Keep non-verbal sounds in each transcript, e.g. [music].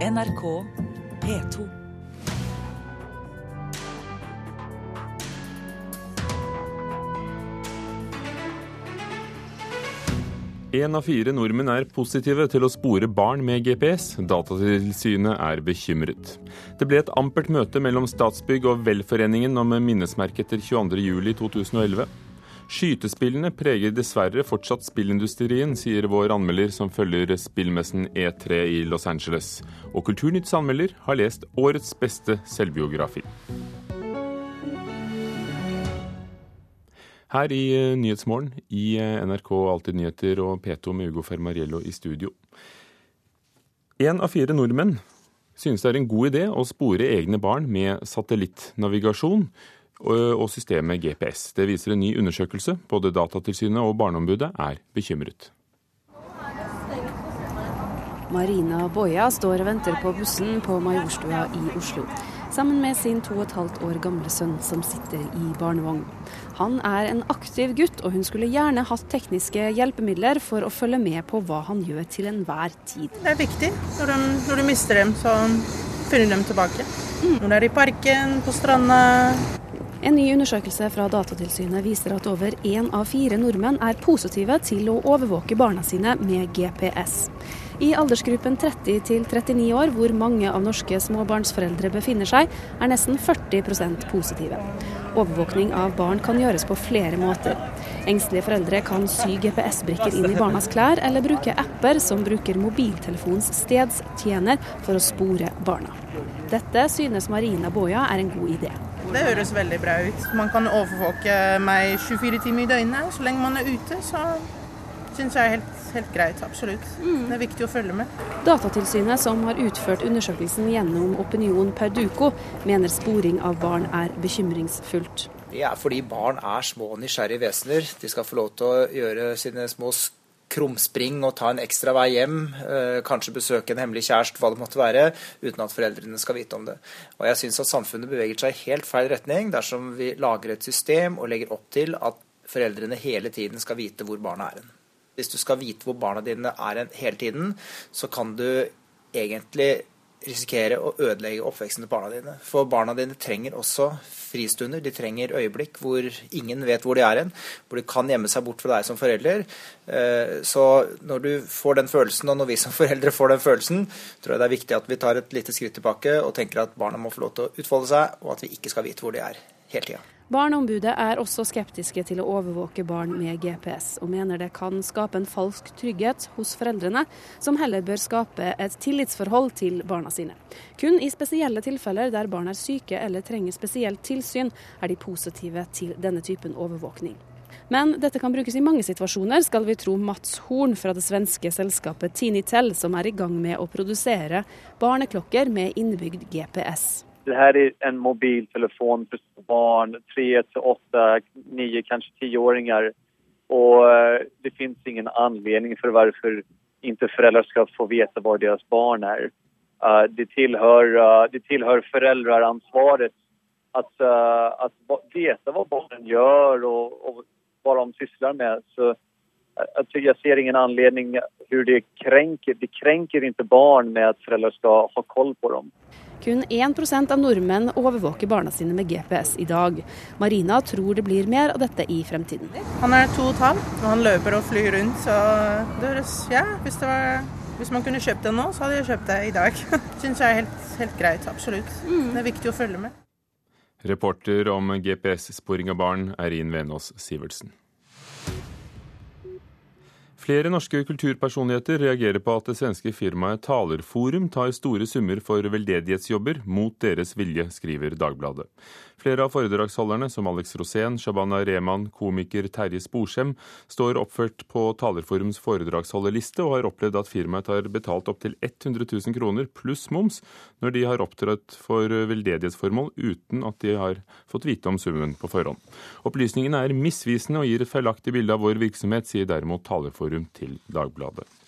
NRK P2. Én av fire nordmenn er positive til å spore barn med GPS. Datatilsynet er bekymret. Det ble et ampert møte mellom Statsbygg og Velforeningen om minnesmerket etter 22.07.2011. Skytespillene preger dessverre fortsatt spillindustrien, sier vår anmelder som følger spillmessen E3 i Los Angeles. Og Kulturnytts anmelder har lest årets beste selvbiografi. Her i eh, Nyhetsmorgen i eh, NRK Alltid nyheter og P2 med Ugo Fermariello i studio. Én av fire nordmenn synes det er en god idé å spore egne barn med satellittnavigasjon og systemet GPS. Det viser en ny undersøkelse. Både Datatilsynet og Barneombudet er bekymret. Marina Boja står og venter på bussen på Majorstua i Oslo sammen med sin to og et halvt år gamle sønn som sitter i barnevogn. Han er en aktiv gutt, og hun skulle gjerne hatt tekniske hjelpemidler for å følge med på hva han gjør til enhver tid. Det er viktig. Når, du, når du mister dem, så finner du dem tilbake. Mm. Når du er i parken, på stranda. En ny undersøkelse fra Datatilsynet viser at over én av fire nordmenn er positive til å overvåke barna sine med GPS. I aldersgruppen 30 til 39 år, hvor mange av norske småbarnsforeldre befinner seg, er nesten 40% positive. Overvåkning av barn kan gjøres på flere måter. Engstelige foreldre kan sy GPS-brikker inn i barnas klær, eller bruke apper som bruker mobiltelefons stedstjener for å spore barna. Dette synes Marina Boja er en god idé. Det høres veldig bra ut. Man kan overvåke meg 24 timer i døgnet. Så lenge man er ute, så syns jeg er helt helt greit. Absolutt. Mm. Det er viktig å følge med. Datatilsynet, som har utført undersøkelsen gjennom Opinion Perduco, mener sporing av barn er bekymringsfullt. Det er fordi barn er små og nysgjerrige vesener. De skal få lov til å gjøre sine små krumspring og ta en ekstra vei hjem, eh, kanskje besøke en hemmelig kjæreste, hva det måtte være, uten at foreldrene skal vite om det. Og jeg syns at samfunnet beveger seg i helt feil retning dersom vi lager et system og legger opp til at foreldrene hele tiden skal vite hvor barna er hen. Hvis du skal vite hvor barna dine er hele tiden, så kan du egentlig risikere å ødelegge oppveksten til barna dine. For barna dine trenger også fristunder. De trenger øyeblikk hvor ingen vet hvor de er hen. Hvor de kan gjemme seg bort fra deg som forelder. Eh, så når du får den følelsen, og når vi som foreldre får den følelsen, tror jeg det er viktig at vi tar et lite skritt tilbake og tenker at barna må få lov til å utfolde seg, og at vi ikke skal vite hvor de er hele tida. Barneombudet er også skeptiske til å overvåke barn med GPS, og mener det kan skape en falsk trygghet hos foreldrene, som heller bør skape et tillitsforhold til barna sine. Kun i spesielle tilfeller der barn er syke eller trenger spesielt tilsyn, er de positive til denne typen overvåkning. Men dette kan brukes i mange situasjoner, skal vi tro Mats Horn fra det svenske selskapet Tinitel, som er i gang med å produsere barneklokker med innebygd GPS. Det här är en mobiltelefon för barn, tre till 8, 9, kanske 10-åringar. Och eh, det finns ingen anledning för varför inte föräldrar ska få veta var deras barn är. Uh, det, tillhör, uh, det tillhör föräldraransvaret att, uh, att veta vad barnen gör och, och vad de sysslar med. Så jag ser ingen anledning hur det kränker. Det kränker inte barn med att föräldrar ska ha koll på dem. Kun 1% av nordmenn overvåker barna sine med GPS i dag. Marina tror det blir mer av dette i fremtiden. Han er to og et halvt, og han løper og flyr rundt. Så det høres, ja, hvis, det var, hvis, man kunne kjøpt det nå, så hadde jeg kjøpt det i dag. [laughs] Syns jeg er helt, helt greit, absolutt. Mm. Det er viktig å følge med. Reporter om GPS-sporing av barn, Eirin Venås Sivertsen. Flere norske kulturpersonligheter reagerer på at det svenske firmaet Talerforum tar store summer for veldedighetsjobber mot deres vilje, skriver Dagbladet. Flere av foredragsholderne, som Alex Rosén, Shabana Rehman, komiker Terje Sporsem, står oppført på Talerforums foredragsholderliste, og har opplevd at firmaet har betalt opptil 100 000 kroner pluss moms når de har opptrådt for veldedighetsformål uten at de har fått vite om summen på forhånd. Opplysningene er misvisende og gir et feilaktig bilde av vår virksomhet, sier derimot Talerforum til Dagbladet.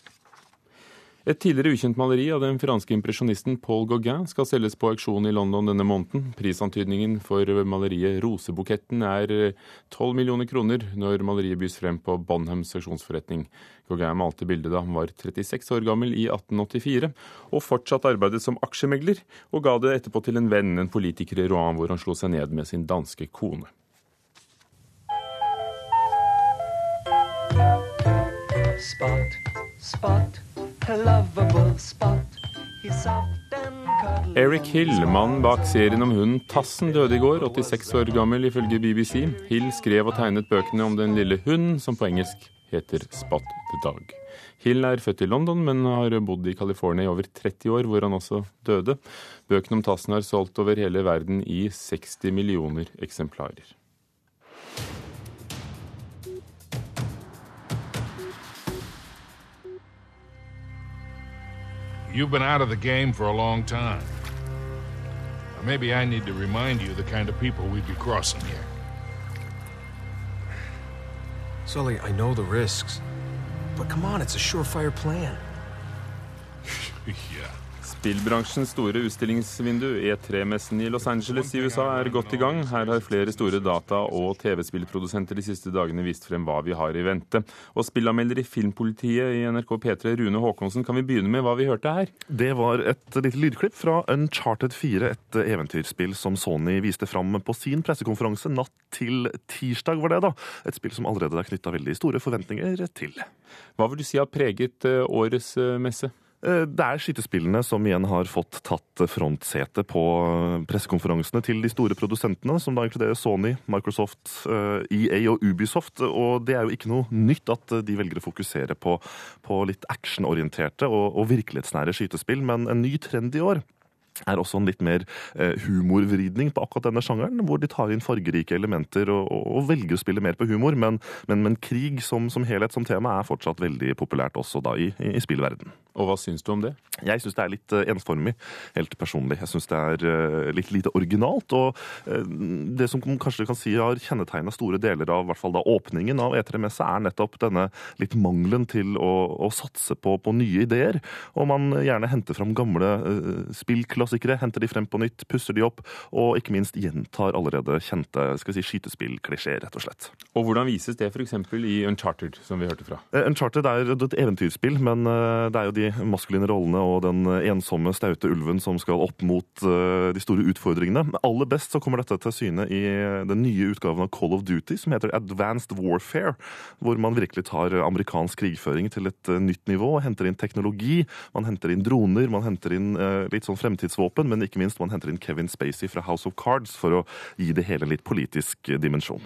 Et tidligere ukjent maleri av den franske impresjonisten Paul Gauguin skal selges på auksjon i London denne måneden. Prisantydningen for maleriet 'Rosebuketten' er 12 millioner kroner når maleriet bys frem på Bonhams seksjonsforretning. Gauguin malte bildet da han var 36 år gammel i 1884, og fortsatt arbeidet som aksjemegler, og ga det etterpå til en venn, en politiker i Rouen, hvor han slo seg ned med sin danske kone. Spot, spot, Eric Hill, mannen bak serien om hunden Tassen, døde i går, 86 år gammel ifølge BBC. Hill skrev og tegnet bøkene om den lille hunden, som på engelsk heter Spot the Dog. Hill er født i London, men har bodd i California i over 30 år, hvor han også døde. Bøkene om Tassen har solgt over hele verden i 60 millioner eksemplarer. You've been out of the game for a long time. Maybe I need to remind you the kind of people we'd be crossing here. Sully, I know the risks. But come on, it's a surefire plan. [laughs] yeah. Spillbransjens store utstillingsvindu, E3-messen i Los Angeles i USA, er godt i gang. Her har flere store data- og TV-spillprodusenter de siste dagene vist frem hva vi har i vente. Og spillanmelder i Filmpolitiet i NRK P3, Rune Haakonsen, kan vi begynne med hva vi hørte her? Det var et lite lydklipp fra Uncharted 4, et eventyrspill som Sony viste fram på sin pressekonferanse natt til tirsdag, var det da. Et spill som allerede er knytta veldig store forventninger til. Hva vil du si har preget eh, årets eh, messe? Eh, Det er skytespillene som igjen har fått tatt frontsetet på pressekonferansene til de store produsentene, som da inkluderer Sony, Microsoft, eh, EA og Ubisoft. Og det er jo ikke noe nytt at de velger å fokusere på, på litt actionorienterte og, og virkelighetsnære skytespill, men en ny trend i år er også en litt mer eh, humorvridning på akkurat denne sjangeren, hvor de tar inn fargerike elementer og, og, og velger å spille mer på humor. Men, men, men krig som, som, helhet som tema er fortsatt veldig populært også da i, i, spillverden. Og hva syns du om det? Jeg syns det er litt uh, ensformig, helt personlig. Jeg syns det er uh, litt lite originalt. Og uh, det som kanskje kan si har kjennetegna store deler av hvert fall da åpningen av E3-messa, er nettopp denne litt mangelen til å, å satse på, på, nye ideer. Og man gjerne henter fram gamle spillklassikere, henter de frem på nytt, pusser de opp, og ikke minst gjentar allerede kjente skal vi si, skytespillklisjeer, rett og slett. Og hvordan vises det f.eks. i Uncharted, som vi hørte fra? Uncharted er et eventyrspill, men det er jo de maskuline rollene og den ensomme, staute ulven som skal opp mot de store utfordringene. Aller best så kommer dette til syne i den nye utgaven av Call of Duty, som heter Advanced Warfare, hvor man virkelig tar amerikansk krigføring til et nytt nivå, henter inn teknologi, man henter inn droner, man henter inn litt sånn fremtidsvåpen, men ikke minst man henter inn Kevin Spacey fra House of Cards for å gi det hele litt politisk dimensjon.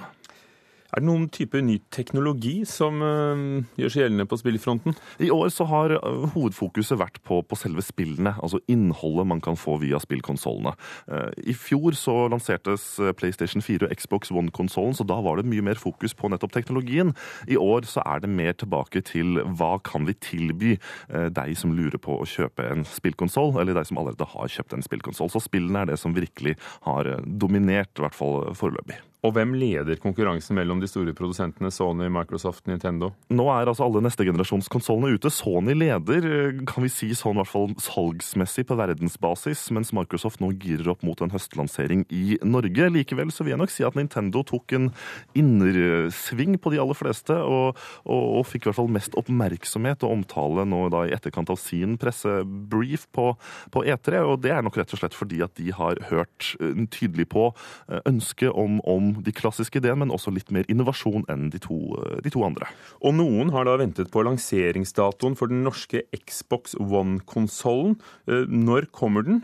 Er det noen type ny teknologi som uh, gjør seg gjeldende på spillfronten? I år så har uh, hovedfokuset vært på, på, selve spillene, altså innholdet man kan få via spillkonsollene. Uh, I fjor så lansertes PlayStation 4 og Xbox One-konsollen, så da var det mye mer fokus på nettopp teknologien. I år så er det mer tilbake til hva kan vi tilby deg som lurer på å kjøpe en spillkonsoll, eller deg som allerede har kjøpt en spillkonsoll. Så spillene er det som virkelig har dominert, i hvert fall foreløpig. Og hvem leder konkurransen mellom de store produsentene Sony, Microsoft, Nintendo? Nå er altså alle neste generasjons konsollene ute. Sony leder, kan vi si sånn i hvert fall salgsmessig på verdensbasis, mens Microsoft nå girer opp mot en høstlansering i Norge. Likevel så vil jeg nok si at Nintendo tok en innersving på de aller fleste, og, og, og fikk i hvert fall mest oppmerksomhet og omtale nå da i etterkant av sin pressebrief på, på E3. Og det er nok rett og slett fordi at de har hørt tydelig på ønsket om, om de klassiske ideene, men også litt mer innovasjon enn de to, de to, andre. Og noen har da ventet på lanseringsdatoen for den norske Xbox One-konsollen. Når kommer den,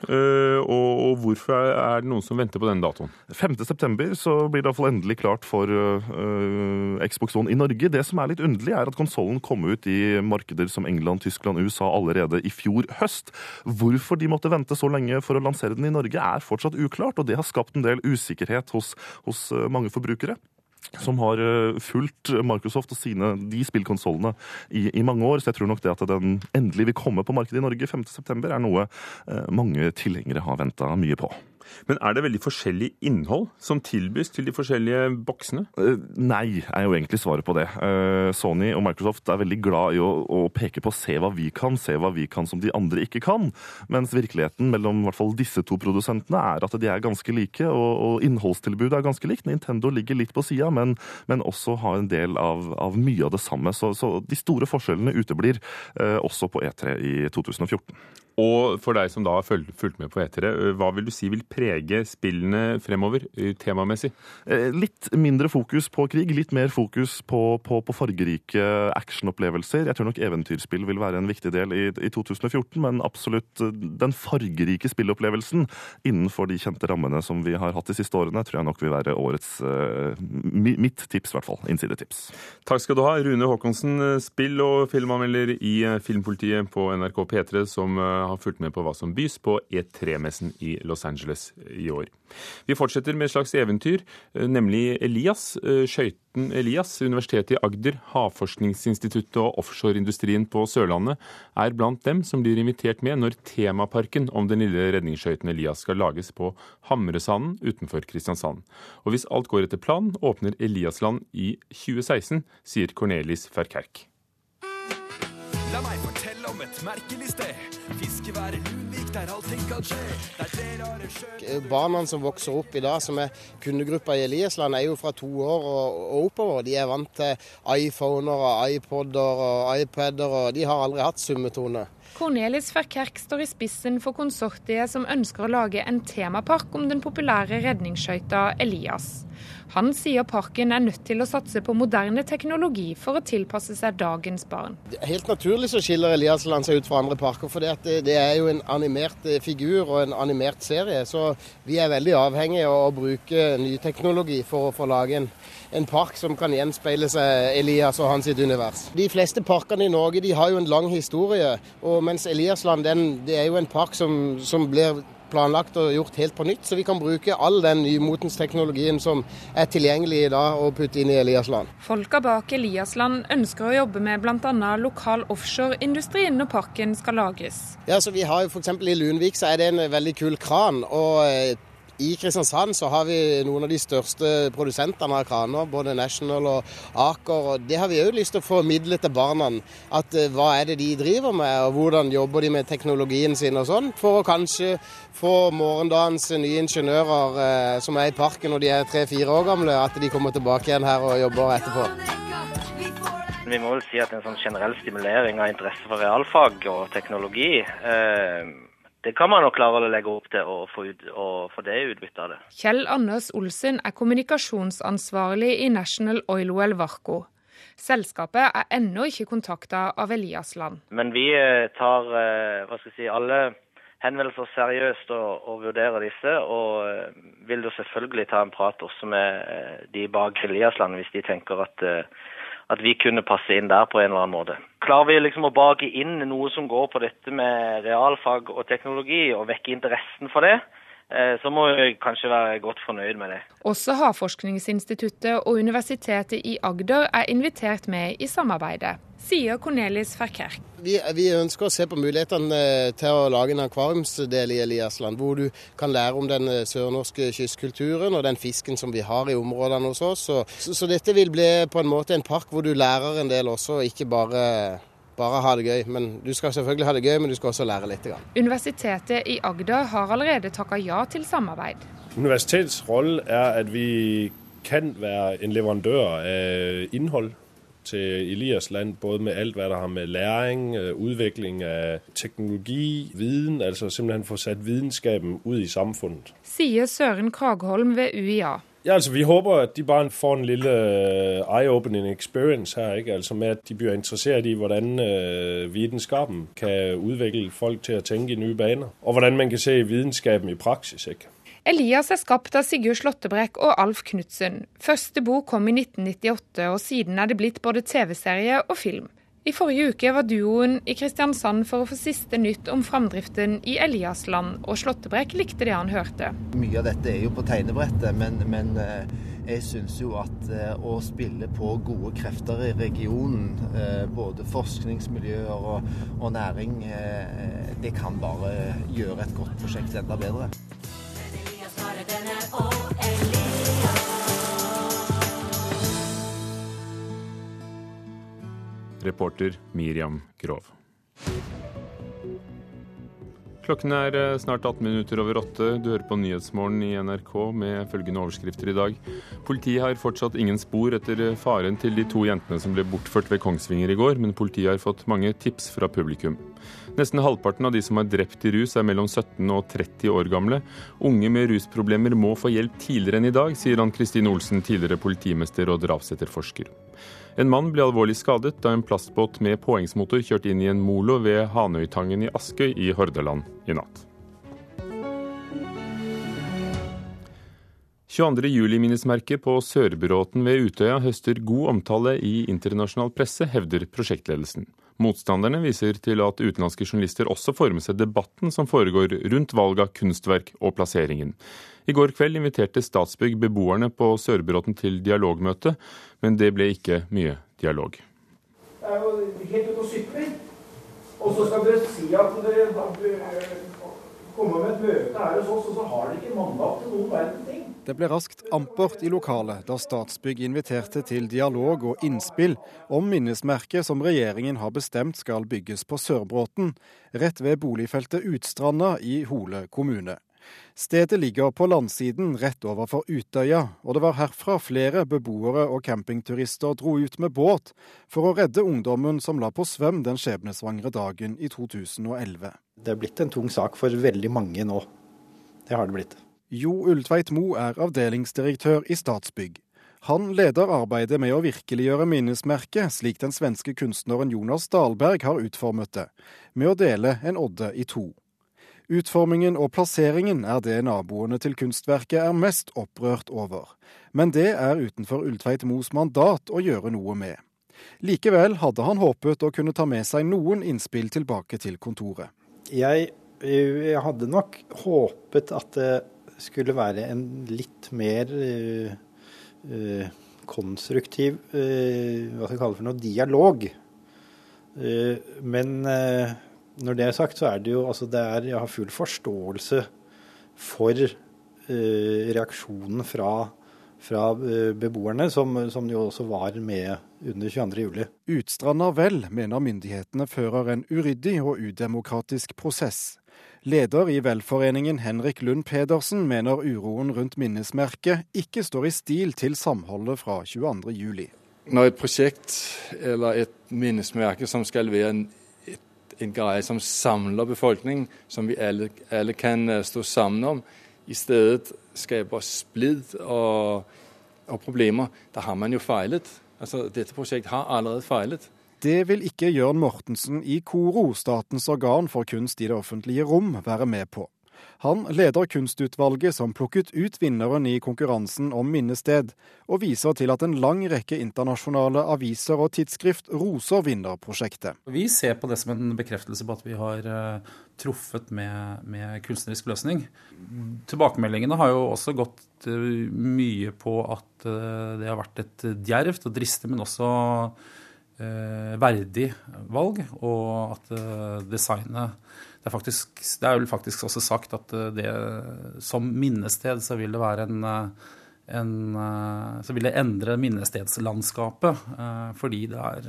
og hvorfor er det noen som venter på den datoen? 5.9 så blir det iallfall endelig klart for Xbox One i Norge. Det som er litt underlig, er at konsollen kom ut i markeder som England, Tyskland, USA allerede i fjor høst. Hvorfor de måtte vente så lenge for å lansere den i Norge, er fortsatt uklart, og det har skapt en del usikkerhet hos, hos mange forbrukere som har fulgt Microsoft og sine, de spillkonsollene i, i, mange år. Så jeg tror nok det at den endelig vil komme på markedet i Norge 5.9, er noe mange tilhengere har venta mye på. Men er det veldig forskjellig innhold som tilbys til de forskjellige boksene? Eh, nei, er jo egentlig svaret på det. Eh, Sony og Microsoft er veldig glad i å, å, peke på se hva vi kan, se hva vi kan som de andre ikke kan. Mens virkeligheten mellom hvert fall disse to produsentene er at de er ganske like, og, og innholdstilbudet er ganske likt. Nintendo ligger litt på sida, men, men, også har en del av, av mye av det samme. Så, så de store forskjellene uteblir eh, også på E3 i 2014. Og for deg som da har fulgt med på etere, hva vil du si vil prege spillene fremover temamessig? Eh, litt mindre fokus på krig, litt mer fokus på, på, på fargerike actionopplevelser. Jeg tror nok eventyrspill vil være en viktig del i, i, 2014, men absolutt den fargerike spillopplevelsen innenfor de kjente rammene som vi har hatt de siste årene, tror jeg nok vil være årets mitt tips, i hvert fall. Innsidetips. Takk skal du ha, Rune Haakonsen, spill- og filmanmelder i Filmpolitiet på NRK P3, som har fulgt med på hva som bys på E3-messen i Los Angeles i år. Vi fortsetter med et slags eventyr, nemlig Elias. Skøyten Elias, Universitetet i Agder, Havforskningsinstituttet og offshoreindustrien på Sørlandet er blant dem som blir invitert med når temaparken om den lille redningsskøyten Elias skal lages på Hamresanden utenfor Kristiansand. Og hvis alt går etter planen, åpner Eliasland i 2016, sier Cornelis Ferkerk. La meg fortelle et merkelig sted. Fiskeværet Lunvik, der allting kan skje. Der tre rare sjø... Barna som vokser opp i dag, som er kundegruppa i Eliasland, er jo fra to år og, og oppover. De er vant til iPhoner og iPoder og iPader, og de har aldri hatt summetone. Cornelis Verkerk står i spissen for konsortiet som ønsker å lage en temapark om den populære redningsskøyta Elias. Han sier parken er nødt til å satse på moderne teknologi for å tilpasse seg dagens barn. Helt naturlig så skiller Eliasland seg ut fra andre parker, for det, er jo en animert eh, figur og en animert serie. Så vi er veldig avhengige av å bruke ny teknologi for å få lage en, en park som kan gjenspeile seg Elias og hans univers. De fleste parkene i Norge de har jo en lang historie, og mens Eliasland den, det er jo en park som, som blir planlagt og gjort helt på nytt, så vi kan bruke all den nymotens teknologien som er tilgjengelig i dag, og putte inn i Eliasland. Folka bak Eliasland ønsker å jobbe med bl.a. lokal offshoreindustri når parken skal lages. Ja, så vi har jo F.eks. i Lunvik så er det en veldig kul kran. og eh, i Kristiansand så har vi noen av de største produsentene av kraner, både National og Aker. og Det har vi òg lyst til å formidle til barna. At uh, Hva er det de driver med, og hvordan jobber de med teknologien sin og sånn. For å kanskje få morgendagens nye ingeniører uh, som er i parken når de er tre-fire år gamle, at de kommer tilbake igjen her og jobber etterpå. Vi må vel si at en sånn generell stimulering av interesse for realfag og teknologi eh, det kan man nok klare å legge opp til å få, ut, å få det utbyttet av det. Kjell Anders Olsen er kommunikasjonsansvarlig i National Oil Well Varco. Selskapet er ennå ikke kontakta av Eliasland. Men vi eh, tar eh, hva skal jeg si, alle henvendelser seriøst og, og vurderer disse. Og eh, vil jo selvfølgelig ta en prat også med de bak Eliasland hvis de tenker at at vi kunne passe inn der på en eller annen måte. Klarer vi liksom å bake inn noe som går på dette med realfag og teknologi, og vekke interessen for det, eh, så må vi kanskje være godt fornøyd med det. Også Havforskningsinstituttet og Universitetet i Agder er invitert med i samarbeidet sier Cornelis Verkerk. Vi, vi, ønsker å se på mulighetene eh, til å lage en akvariumsdel i Eliasland, hvor du kan lære om den eh, sørnorske kystkulturen og den fisken som vi har i områdene hos oss. Så, så, så dette vil bli på en måte en park hvor du lærer en del også, ikke bare bare ha det gøy. Men Du skal selvfølgelig ha det gøy, men du skal også lære litt. Universitetet i Agder har allerede takka ja til samarbeid. Universitetets rolle er at vi kan være en leverandør av innhold til Elias land, både med alt, hva der har med læring, utvikling av teknologi, viden, altså simpelthen få satt vitenskapen ut i samfunnet. Sier Søren Kragholm ved UiA. Ja, altså Vi håper at de bare får en lille øh, eye-opening experience her. ikke? Altså Med at de blir interessert i hvordan uh, vitenskapen kan utvikle folk til å tenke i nye baner. Og hvordan man kan se vitenskapen i praksis. ikke? Elias er skapt av Sigurd Slåttebrekk og Alf Knutsen. Første bok kom i 1998, og siden er det blitt både TV-serie og film. I forrige uke var duoen i Kristiansand for å få siste nytt om framdriften i Eliasland, og Slåttebrekk likte det han hørte. Mye av dette er jo på tegnebrettet, men, men eh, jeg syns jo at eh, å spille på gode krefter i regionen, eh, både forskningsmiljøer og, og næring, det kan bare gjøre et godt prosjekt enda bedre. Reporter Miriam Grov. Klokken er eh, snart 18 minutter over åtte. Du hører på Nyhetsmorgen i NRK med følgende overskrifter i dag. Politiet har fortsatt ingen spor etter eh, faren til de to jentene som ble bortført ved Kongsvinger i går, men politiet har fått mange tips fra publikum. Nesten halvparten av de som er drept i rus er mellom 17 og 30 år gamle. Unge med rusproblemer må få hjelp tidligere enn i dag, sier Ann Kristin Olsen, tidligere politimester og drapsetterforsker. En mann ble alvorlig skadet da en plastbåt med påhengsmotor kjørte inn i en molo ved Hanøytangen i Askøy i Hordaland i natt. 22.07-minnesmerket på Sørbråten ved Utøya høster god omtale i internasjonal presse, hevder prosjektledelsen. Motstanderne viser til at utenlandske journalister også får med seg debatten som foregår rundt valg av kunstverk og plasseringen. I går kveld inviterte Statsbygg beboerne på Sørbråten til dialogmøte, men det ble ikke mye dialog. Det er jo helt ute å sykle. Og så skal dere si at dere kommer med et møte her hos oss, og så har dere ikke mandat til noen verden ting. Det ble raskt ampert i lokalet da Statsbygg inviterte til dialog og innspill om minnesmerket som regjeringen har bestemt skal bygges på Sørbråten, rett ved boligfeltet Utstranda i Hole kommune. Stedet ligger på landsiden rett overfor Utøya, og det var herfra flere beboere og campingturister dro ut med båt for å redde ungdommen som la på svøm den skjebnesvangre dagen i 2011. Det er blitt en tung sak for veldig mange nå. Det har det blitt. Jo Ulltveit Mo er avdelingsdirektør i Statsbygg. Han leder arbeidet med å virkeliggjøre minnesmerket, slik den svenske kunstneren Jonas Dahlberg har utformet det, med å dele en odde i to. Utformingen og plasseringen er det naboene til kunstverket er mest opprørt over. Men det er utenfor Ulltveit Moes mandat å gjøre noe med. Likevel hadde han håpet å kunne ta med seg noen innspill tilbake til kontoret. Jeg, jeg hadde nok håpet at det skulle være en litt mer uh, uh, konstruktiv uh, hva skal jeg kalle det for noe, dialog. men når det er sagt, så er det jo altså det er, Jeg har full forståelse for uh, reaksjonen fra, fra uh, beboerne, som, som, jo også var med under 22.07. Utstranda vel mener myndighetene fører en uryddig og udemokratisk prosess. Leder i velforeningen Henrik Lund Pedersen mener uroen rundt minnesmerket ikke står i stil til samholdet fra 22.07. Når et prosjekt eller et minnesmerke som skal være en en greie som samler befolkningen, som vi alle, alle kan øh, stå sammen om, i stedet skaper splid og, og, problemer. Da har man jo feilet. Altså, dette prosjektet har allerede feilet. Det vil ikke Jørn Mortensen i KORO, statens organ for kunst i det offentlige rom, være med på. Han leder kunstutvalget som plukket ut vinneren i konkurransen om minnested, og viser til at en lang rekke internasjonale aviser og tidsskrift roser vinnerprosjektet. Vi ser på det som en bekreftelse på at vi har uh, truffet med, med, kunstnerisk løsning. Tilbakemeldingene har jo også gått uh, mye på at uh, det har vært et djervt og dristig, men også verdig valg, og at designet det er, faktisk, det er vel faktisk også sagt at eh, det, som minnested så vil det være en, eh, en eh, Så vil det endre minnestedslandskapet fordi det er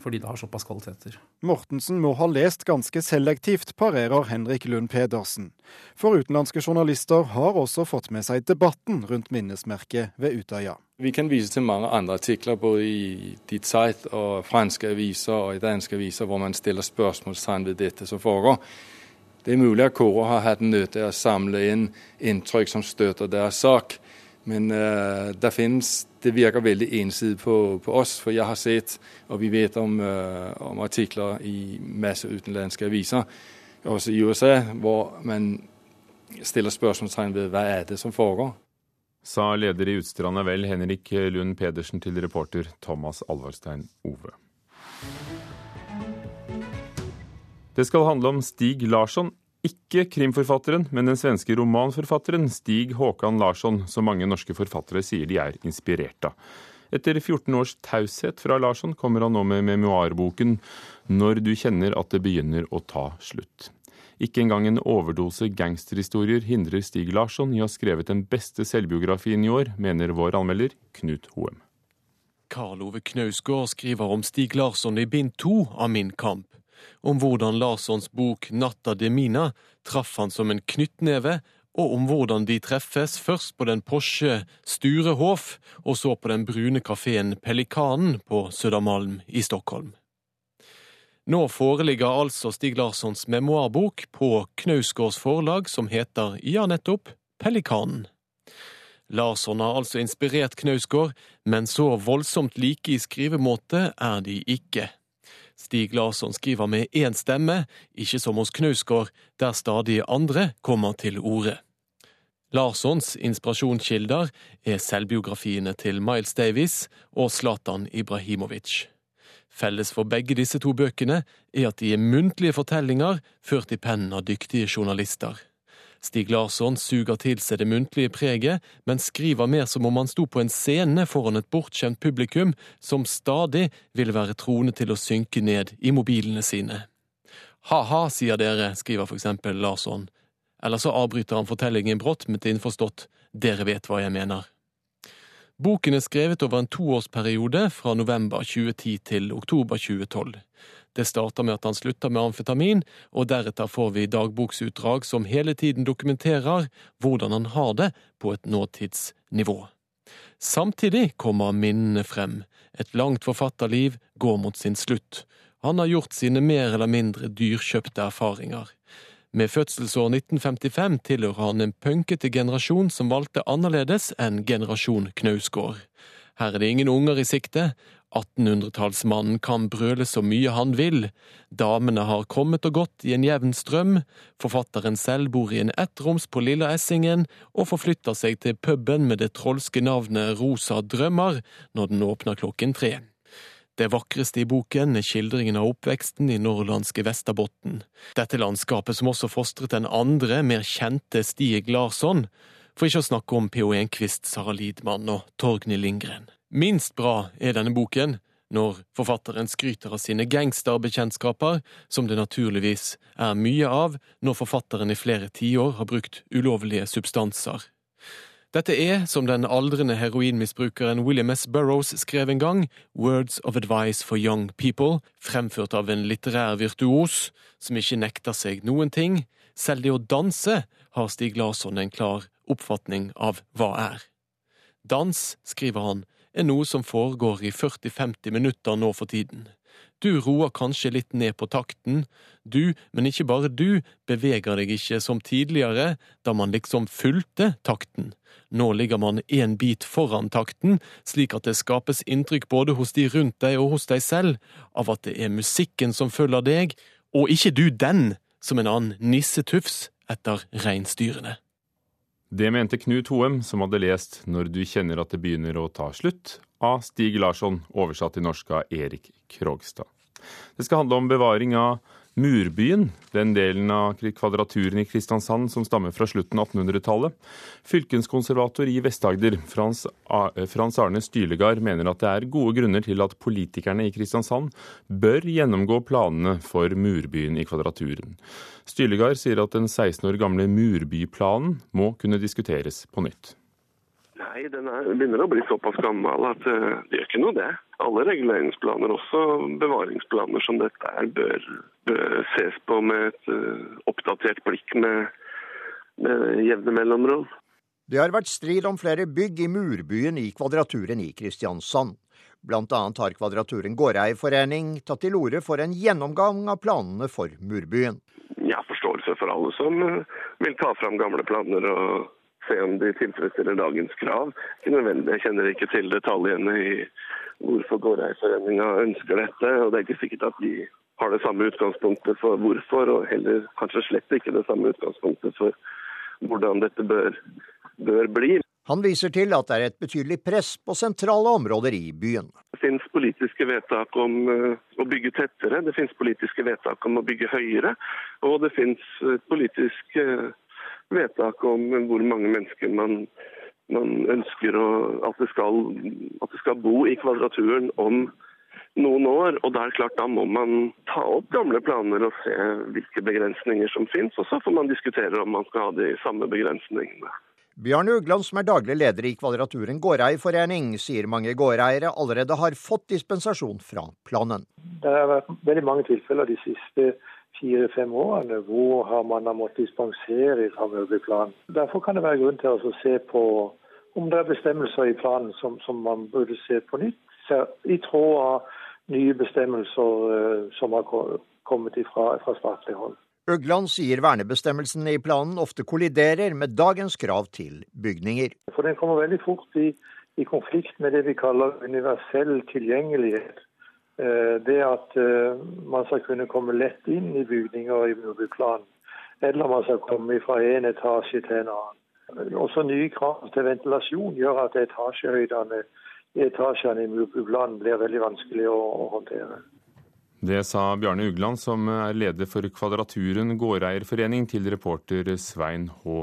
fordi det har såpass kvaliteter. Mortensen må ha lest ganske selektivt, parerer Henrik Lund Pedersen. For utenlandske journalister har også fått med seg debatten rundt minnesmerket ved Utøya. Vi kan vise til mange andre artikler både i Die Zeit og franske aviser og i danske aviser hvor man stiller spørsmålstegn ved dette som foregår. Det er mulig at Kåre har hatt nødt til å samle inn inntrykk som støtter deres sak. Men uh, det, finnes, det virker veldig ensidig på, på, oss, for jeg har sett, og vi vet om, uh, om artikler i masse utenlandske aviser, også i USA, hvor man stiller spørsmålstegn ved hva er det som foregår sa leder i Utstranda Vel, Henrik Lund Pedersen, til reporter Thomas Alvarstein Ove. Det skal handle om Stig Larsson, ikke krimforfatteren, men den svenske romanforfatteren Stig Håkan Larsson, som mange norske forfattere sier de er inspirert av. Etter 14 års taushet fra Larsson kommer han nå med memoarboken 'Når du kjenner at det begynner å ta slutt'. Ikke engang en overdose gangsterhistorier hindrer Stig Larsson i å ha skrevet den beste selvbiografien i år, mener vår anmelder Knut Hoem. Karl Ove Knausgård skriver om Stig Larsson i bind to av Min kamp. Om hvordan Larssons bok 'Natta de Mina' traff han som en knyttneve, og om hvordan de treffes først på den Porsche Sturehof, og så på den brune kafeen Pelikanen på Södermalm i Stockholm. Nå foreligger altså Stig Larssons memoarbok på Knausgårds forlag, som heter, ja nettopp, Pelikanen. Larsson har altså inspirert Knausgård, men så voldsomt like i skrivemåte er de ikke. Stig Larsson skriver med én stemme, ikke som hos Knausgård, der stadig andre kommer til orde. Larssons inspirasjonskilder er selvbiografiene til Miles Davis og Zlatan Ibrahimovic. Felles for begge disse to bøkene er at de er muntlige fortellinger ført i pennen av dyktige journalister. Stig Larsson suger til seg det muntlige preget, men skriver mer som om han sto på en scene foran et bortskjemt publikum som stadig ville være troende til å synke ned i mobilene sine. Ha-ha, sier dere, skriver for eksempel Larsson. Eller så avbryter han fortellingen brått med til innforstått dere vet hva jeg mener. Boken er skrevet over en toårsperiode fra november 2010 til oktober 2012. Det starter med at han slutter med amfetamin, og deretter får vi dagboksutdrag som hele tiden dokumenterer hvordan han har det på et nåtidsnivå. Samtidig kommer minnene frem. Et langt forfatterliv går mot sin slutt. Han har gjort sine mer eller mindre dyrkjøpte erfaringer. Med fødselsår 1955 tilhører han en punkete generasjon som valgte annerledes enn generasjon Knausgård. Her er det ingen unger i sikte, 1800-tallsmannen kan brøle så mye han vil, damene har kommet og gått i en jevn strøm, forfatteren selv bor i en ettroms på Lilla Essingen og forflytter seg til puben med det trolske navnet Rosa drømmer når den åpner klokken tre. Det vakreste i boken er skildringen av oppveksten i nordlandske Vesterbotten. Dette landskapet som også fostret den andre, mer kjente Stieg Larsson, for ikke å snakke om P.O. Enquist, Sara Lidmann og Torgny Lindgren. Minst bra er denne boken når forfatteren skryter av sine gangsterbekjentskaper, som det naturligvis er mye av når forfatteren i flere tiår har brukt ulovlige substanser. Dette er, som den aldrende heroinmisbrukeren William S. Burroughs skrev en gang, Words of Advice for Young People, fremført av en litterær virtuos som ikke nekter seg noen ting. Selv det å danse har Stig Larsson en klar oppfatning av hva er. Dans, skriver han, er noe som foregår i 40–50 minutter nå for tiden. Du roer kanskje litt ned på takten. Du, men ikke bare du, beveger deg ikke som tidligere, da man liksom fulgte takten. Nå ligger man en bit foran takten, slik at det skapes inntrykk både hos de rundt deg og hos deg selv av at det er musikken som følger deg, og ikke du den, som en annen nissetufs etter reinsdyrene. Det mente Knut Hoem, som hadde lest Når du kjenner at det begynner å ta slutt, av Stig Larsson, oversatt til norsk av Erik Krogstad. Det skal handle om bevaring av Murbyen, den delen av kvadraturen i Kristiansand som stammer fra slutten av 1800-tallet. Fylkenskonservator i Vest-Agder, Frans, Frans Arne Stylegard, mener at det er gode grunner til at politikerne i Kristiansand bør gjennomgå planene for Murbyen i Kvadraturen. Stylegard sier at den 16 år gamle Murbyplanen må kunne diskuteres på nytt. Nei, den er, begynner å bli såpass gammel at uh, det gjør ikke noe, det. Alle reguleringsplaner, også bevaringsplaner som dette er, bør, bør ses på med et uh, oppdatert blikk med, med jevne mellomrom. Det har vært strid om flere bygg i murbyen i Kvadraturen i Kristiansand. Blant annet har Kvadraturen gårdeierforening tatt til orde for en gjennomgang av planene for murbyen. Jeg har forståelse for alle som uh, vil ta fram gamle planer og se om de tilfredsstiller dagens krav. Ikke nødvendig, Jeg kjenner ikke til detaljene i hvorfor Gårdeierforeninga ønsker dette. og Det er ikke sikkert at de har det samme utgangspunktet for hvorfor, og heller kanskje slett ikke det samme utgangspunktet for hvordan dette bør, bør bli. Han viser til at det er et betydelig press på sentrale områder i byen. Det finnes politiske vedtak om uh, å bygge tettere, det finnes politiske vedtak om å bygge høyere, og det finnes uh, politisk vedtak om hvor mange mennesker man, man ønsker å, at, det skal, at, det skal, bo i Kvadraturen om noen år. og det er klart, da må man ta opp gamle planer og se hvilke begrensninger som finnes. Og så får man diskutere om man skal ha de samme begrensningene. Bjørn Ugland, som er daglig leder i Kvadraturen gårdeierforening, sier mange gårdeiere allerede har fått dispensasjon fra planen. Det har vært veldig mange tilfeller de siste fire-fem årene hvor har man har måttet dispensere fra møbelplanen. Derfor kan det være grunn til å se på om det er bestemmelser i planen som, som man burde se på nytt, i tråd av nye bestemmelser uh, som har kommet ifra, fra statlig hold. Øgland sier vernebestemmelsene i planen ofte kolliderer med dagens krav til bygninger. For Den kommer veldig fort i, i konflikt med det vi kaller universell tilgjengelighet. Uh, det at uh, man skal kunne komme lett inn i bygninger i murbyplanen, eller man skal komme fra en etasje til en annen. Også nye krav til ventilasjon gjør at etasjehøydene i etasjene i murbyplanen blir veldig vanskelig å, å håndtere. Det sa Bjarne Ugland, som er leder for Kvadraturen gårdeierforening, til reporter Svein H.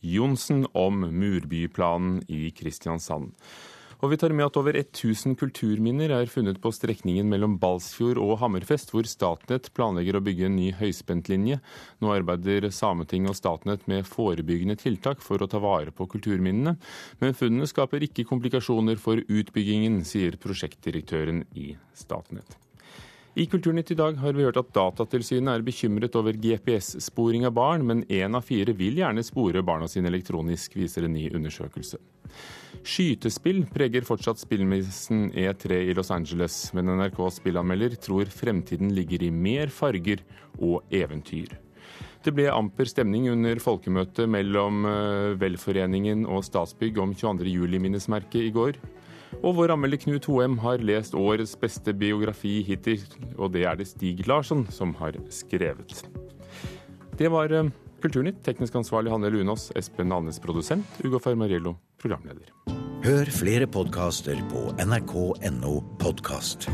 Johnsen om murbyplanen i Kristiansand. Og vi tar med at over 1000 kulturminner er funnet på strekningen mellom Balsfjord og Hammerfest, hvor Statnett planlegger å bygge en ny høyspentlinje. Nå arbeider Sametinget og Statnett med forebyggende tiltak for å ta vare på kulturminnene, men funnene skaper ikke komplikasjoner for utbyggingen, sier prosjektdirektøren i Statnett. I Kulturnytt i dag har vi hørt at Datatilsynet er bekymret over GPS-sporing av barn, men én av fire vil gjerne spore barna sine elektronisk, viser en ny undersøkelse. Skytespill preger fortsatt spillmessen E3 i Los Angeles, men NRKs spillanmelder tror fremtiden ligger i mer farger og eventyr. Det ble amper stemning under folkemøtet mellom eh, Velforeningen og Statsbygg om 22. juli-minnesmerket i går. Og vår anmelder Knut Hoem har lest årets beste biografi hittil, og det er det Stig Larsson som har skrevet. Det var eh, Kulturnytt. Teknisk ansvarlig Hanne Lunås, Espen Alnes produsent, Ugo Fermariello programleder. Hør flere podkaster på nrk.no podkast.